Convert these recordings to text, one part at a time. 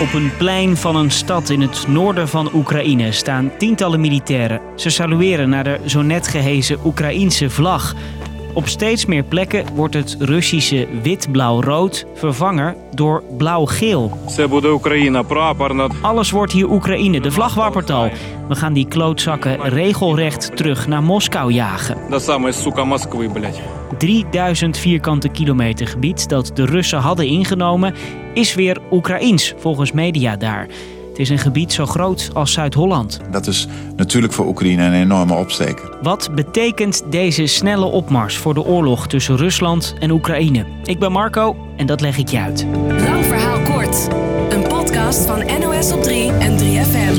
Op een plein van een stad in het noorden van Oekraïne staan tientallen militairen. Ze salueren naar de zo net gehezen Oekraïense vlag. Op steeds meer plekken wordt het Russische wit-blauw-rood vervangen door blauw-geel. Alles wordt hier Oekraïne, de vlag wappert al. We gaan die klootzakken regelrecht terug naar Moskou jagen. Dat 3000 vierkante kilometer gebied dat de Russen hadden ingenomen, is weer Oekraïns volgens media daar. Het is een gebied zo groot als Zuid-Holland. Dat is natuurlijk voor Oekraïne een enorme opsteker. Wat betekent deze snelle opmars voor de oorlog tussen Rusland en Oekraïne? Ik ben Marco en dat leg ik je uit. Lang verhaal kort. Een podcast van NOS op 3 en 3FM.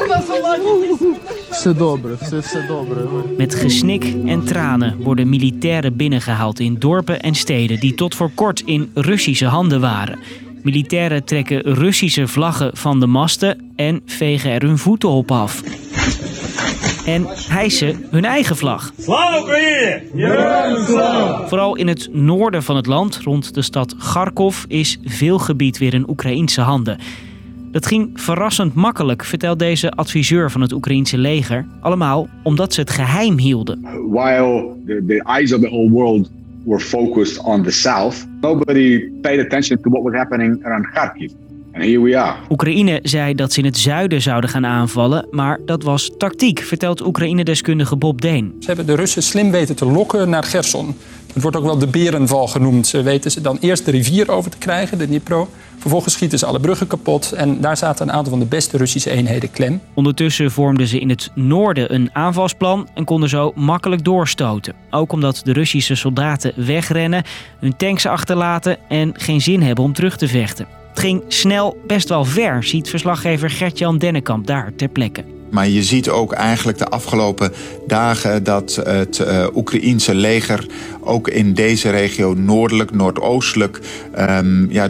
Oh, met gesnik en tranen worden militairen binnengehaald in dorpen en steden die tot voor kort in Russische handen waren. Militairen trekken Russische vlaggen van de masten en vegen er hun voeten op af. En hijsen hun eigen vlag. Vooral in het noorden van het land, rond de stad Kharkov, is veel gebied weer in Oekraïnse handen. Dat ging verrassend makkelijk, vertelt deze adviseur van het Oekraïense leger. Allemaal omdat ze het geheim hielden. while the, the eyes of the whole world were focused on the south, nobody paid attention to what was happening around Kharkiv. And here we are. Oekraïne zei dat ze in het zuiden zouden gaan aanvallen, maar dat was tactiek, vertelt Oekraïne-deskundige Bob Deen. Ze hebben de Russen slim weten te lokken naar Gerson. Het wordt ook wel de berenval genoemd. Ze weten ze dan eerst de rivier over te krijgen, de Dnipro. Vervolgens schieten ze alle bruggen kapot. En daar zaten een aantal van de beste Russische eenheden klem. Ondertussen vormden ze in het noorden een aanvalsplan en konden zo makkelijk doorstoten. Ook omdat de Russische soldaten wegrennen, hun tanks achterlaten en geen zin hebben om terug te vechten. Het ging snel best wel ver, ziet verslaggever Gert-Jan Dennekamp daar ter plekke. Maar je ziet ook eigenlijk de afgelopen dagen dat het uh, Oekraïense leger ook in deze regio noordelijk, noordoostelijk, um, ja,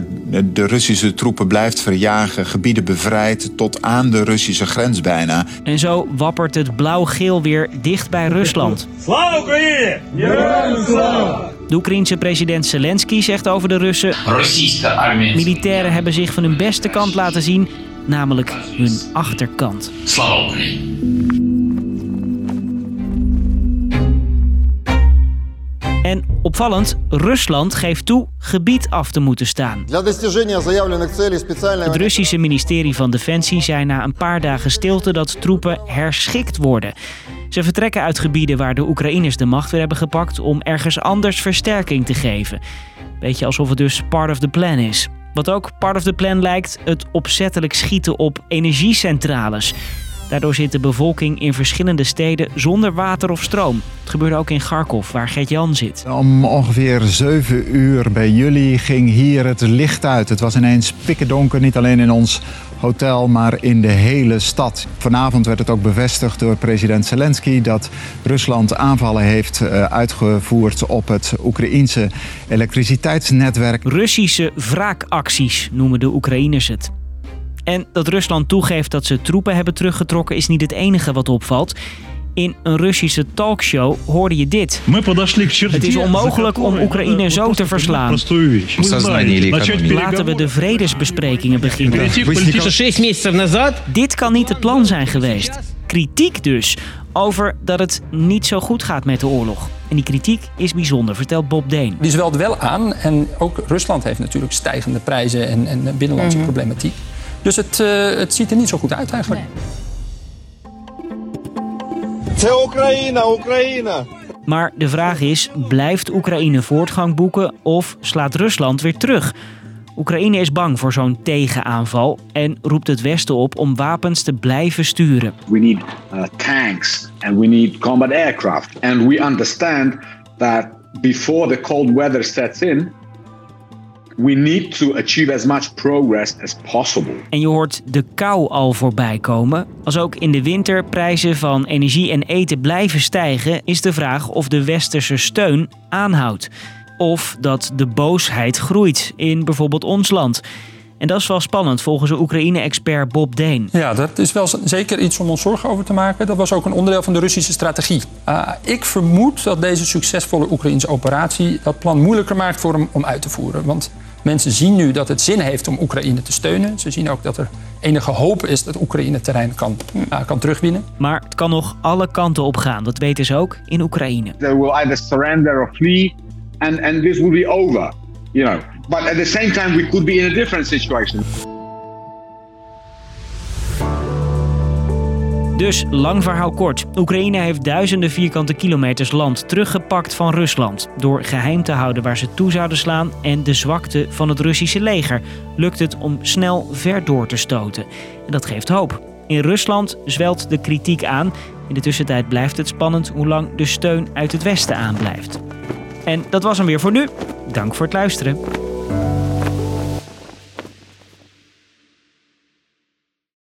de Russische troepen blijft verjagen, gebieden bevrijdt tot aan de Russische grens bijna. En zo wappert het blauw-geel weer dicht bij Rusland. De Oekraïense president Zelensky zegt over de Russen... Militairen hebben zich van hun beste kant laten zien, namelijk hun achterkant. En opvallend, Rusland geeft toe gebied af te moeten staan. Het Russische ministerie van Defensie zei na een paar dagen stilte dat troepen herschikt worden. Ze vertrekken uit gebieden waar de Oekraïners de macht weer hebben gepakt om ergens anders versterking te geven. Beetje alsof het dus part of the plan is. Wat ook part of the plan lijkt, het opzettelijk schieten op energiecentrales. Daardoor zit de bevolking in verschillende steden zonder water of stroom. Het gebeurde ook in Kharkov, waar Gert-Jan zit. Om ongeveer 7 uur bij jullie ging hier het licht uit. Het was ineens pikkendonker, niet alleen in ons hotel, maar in de hele stad. Vanavond werd het ook bevestigd door president Zelensky dat Rusland aanvallen heeft uitgevoerd op het Oekraïense elektriciteitsnetwerk. Russische wraakacties noemen de Oekraïners het. En dat Rusland toegeeft dat ze troepen hebben teruggetrokken is niet het enige wat opvalt. In een Russische talkshow hoorde je dit. Het is onmogelijk om Oekraïne zo te verslaan. Laten we de vredesbesprekingen beginnen. Dit kan niet het plan zijn geweest. Kritiek dus over dat het niet zo goed gaat met de oorlog. En die kritiek is bijzonder, vertelt Bob Deen. Die zwelt wel aan. En ook Rusland heeft natuurlijk stijgende prijzen en, en binnenlandse mm -hmm. problematiek. Dus het, uh, het ziet er niet zo goed uit eigenlijk. Nee. Oekraïne, Oekraïne. Maar de vraag is, blijft Oekraïne voortgang boeken of slaat Rusland weer terug? Oekraïne is bang voor zo'n tegenaanval en roept het Westen op om wapens te blijven sturen. We need uh, tanks and we need combat aircraft. And we understand that before the cold weather sets in, we need to achieve as much progress as possible. En je hoort de kou al voorbij komen. Als ook in de winter prijzen van energie en eten blijven stijgen, is de vraag of de westerse steun aanhoudt. Of dat de boosheid groeit in bijvoorbeeld ons land. En dat is wel spannend volgens de Oekraïne-expert Bob Deen. Ja, dat is wel zeker iets om ons zorgen over te maken. Dat was ook een onderdeel van de Russische strategie. Uh, ik vermoed dat deze succesvolle Oekraïnse operatie dat plan moeilijker maakt voor hem om uit te voeren. Want Mensen zien nu dat het zin heeft om Oekraïne te steunen. Ze zien ook dat er enige hoop is dat Oekraïne terrein kan, uh, kan terugwinnen. Maar het kan nog alle kanten op gaan. Dat weten ze ook in Oekraïne. They will either surrender or flee, and, and this will be over. You know, but at the same time, we could be in a different situation. Dus lang verhaal kort. Oekraïne heeft duizenden vierkante kilometers land teruggepakt van Rusland. Door geheim te houden waar ze toe zouden slaan en de zwakte van het Russische leger lukt het om snel ver door te stoten. En dat geeft hoop. In Rusland zwelt de kritiek aan. In de tussentijd blijft het spannend hoe lang de steun uit het westen aanblijft. En dat was hem weer voor nu. Dank voor het luisteren.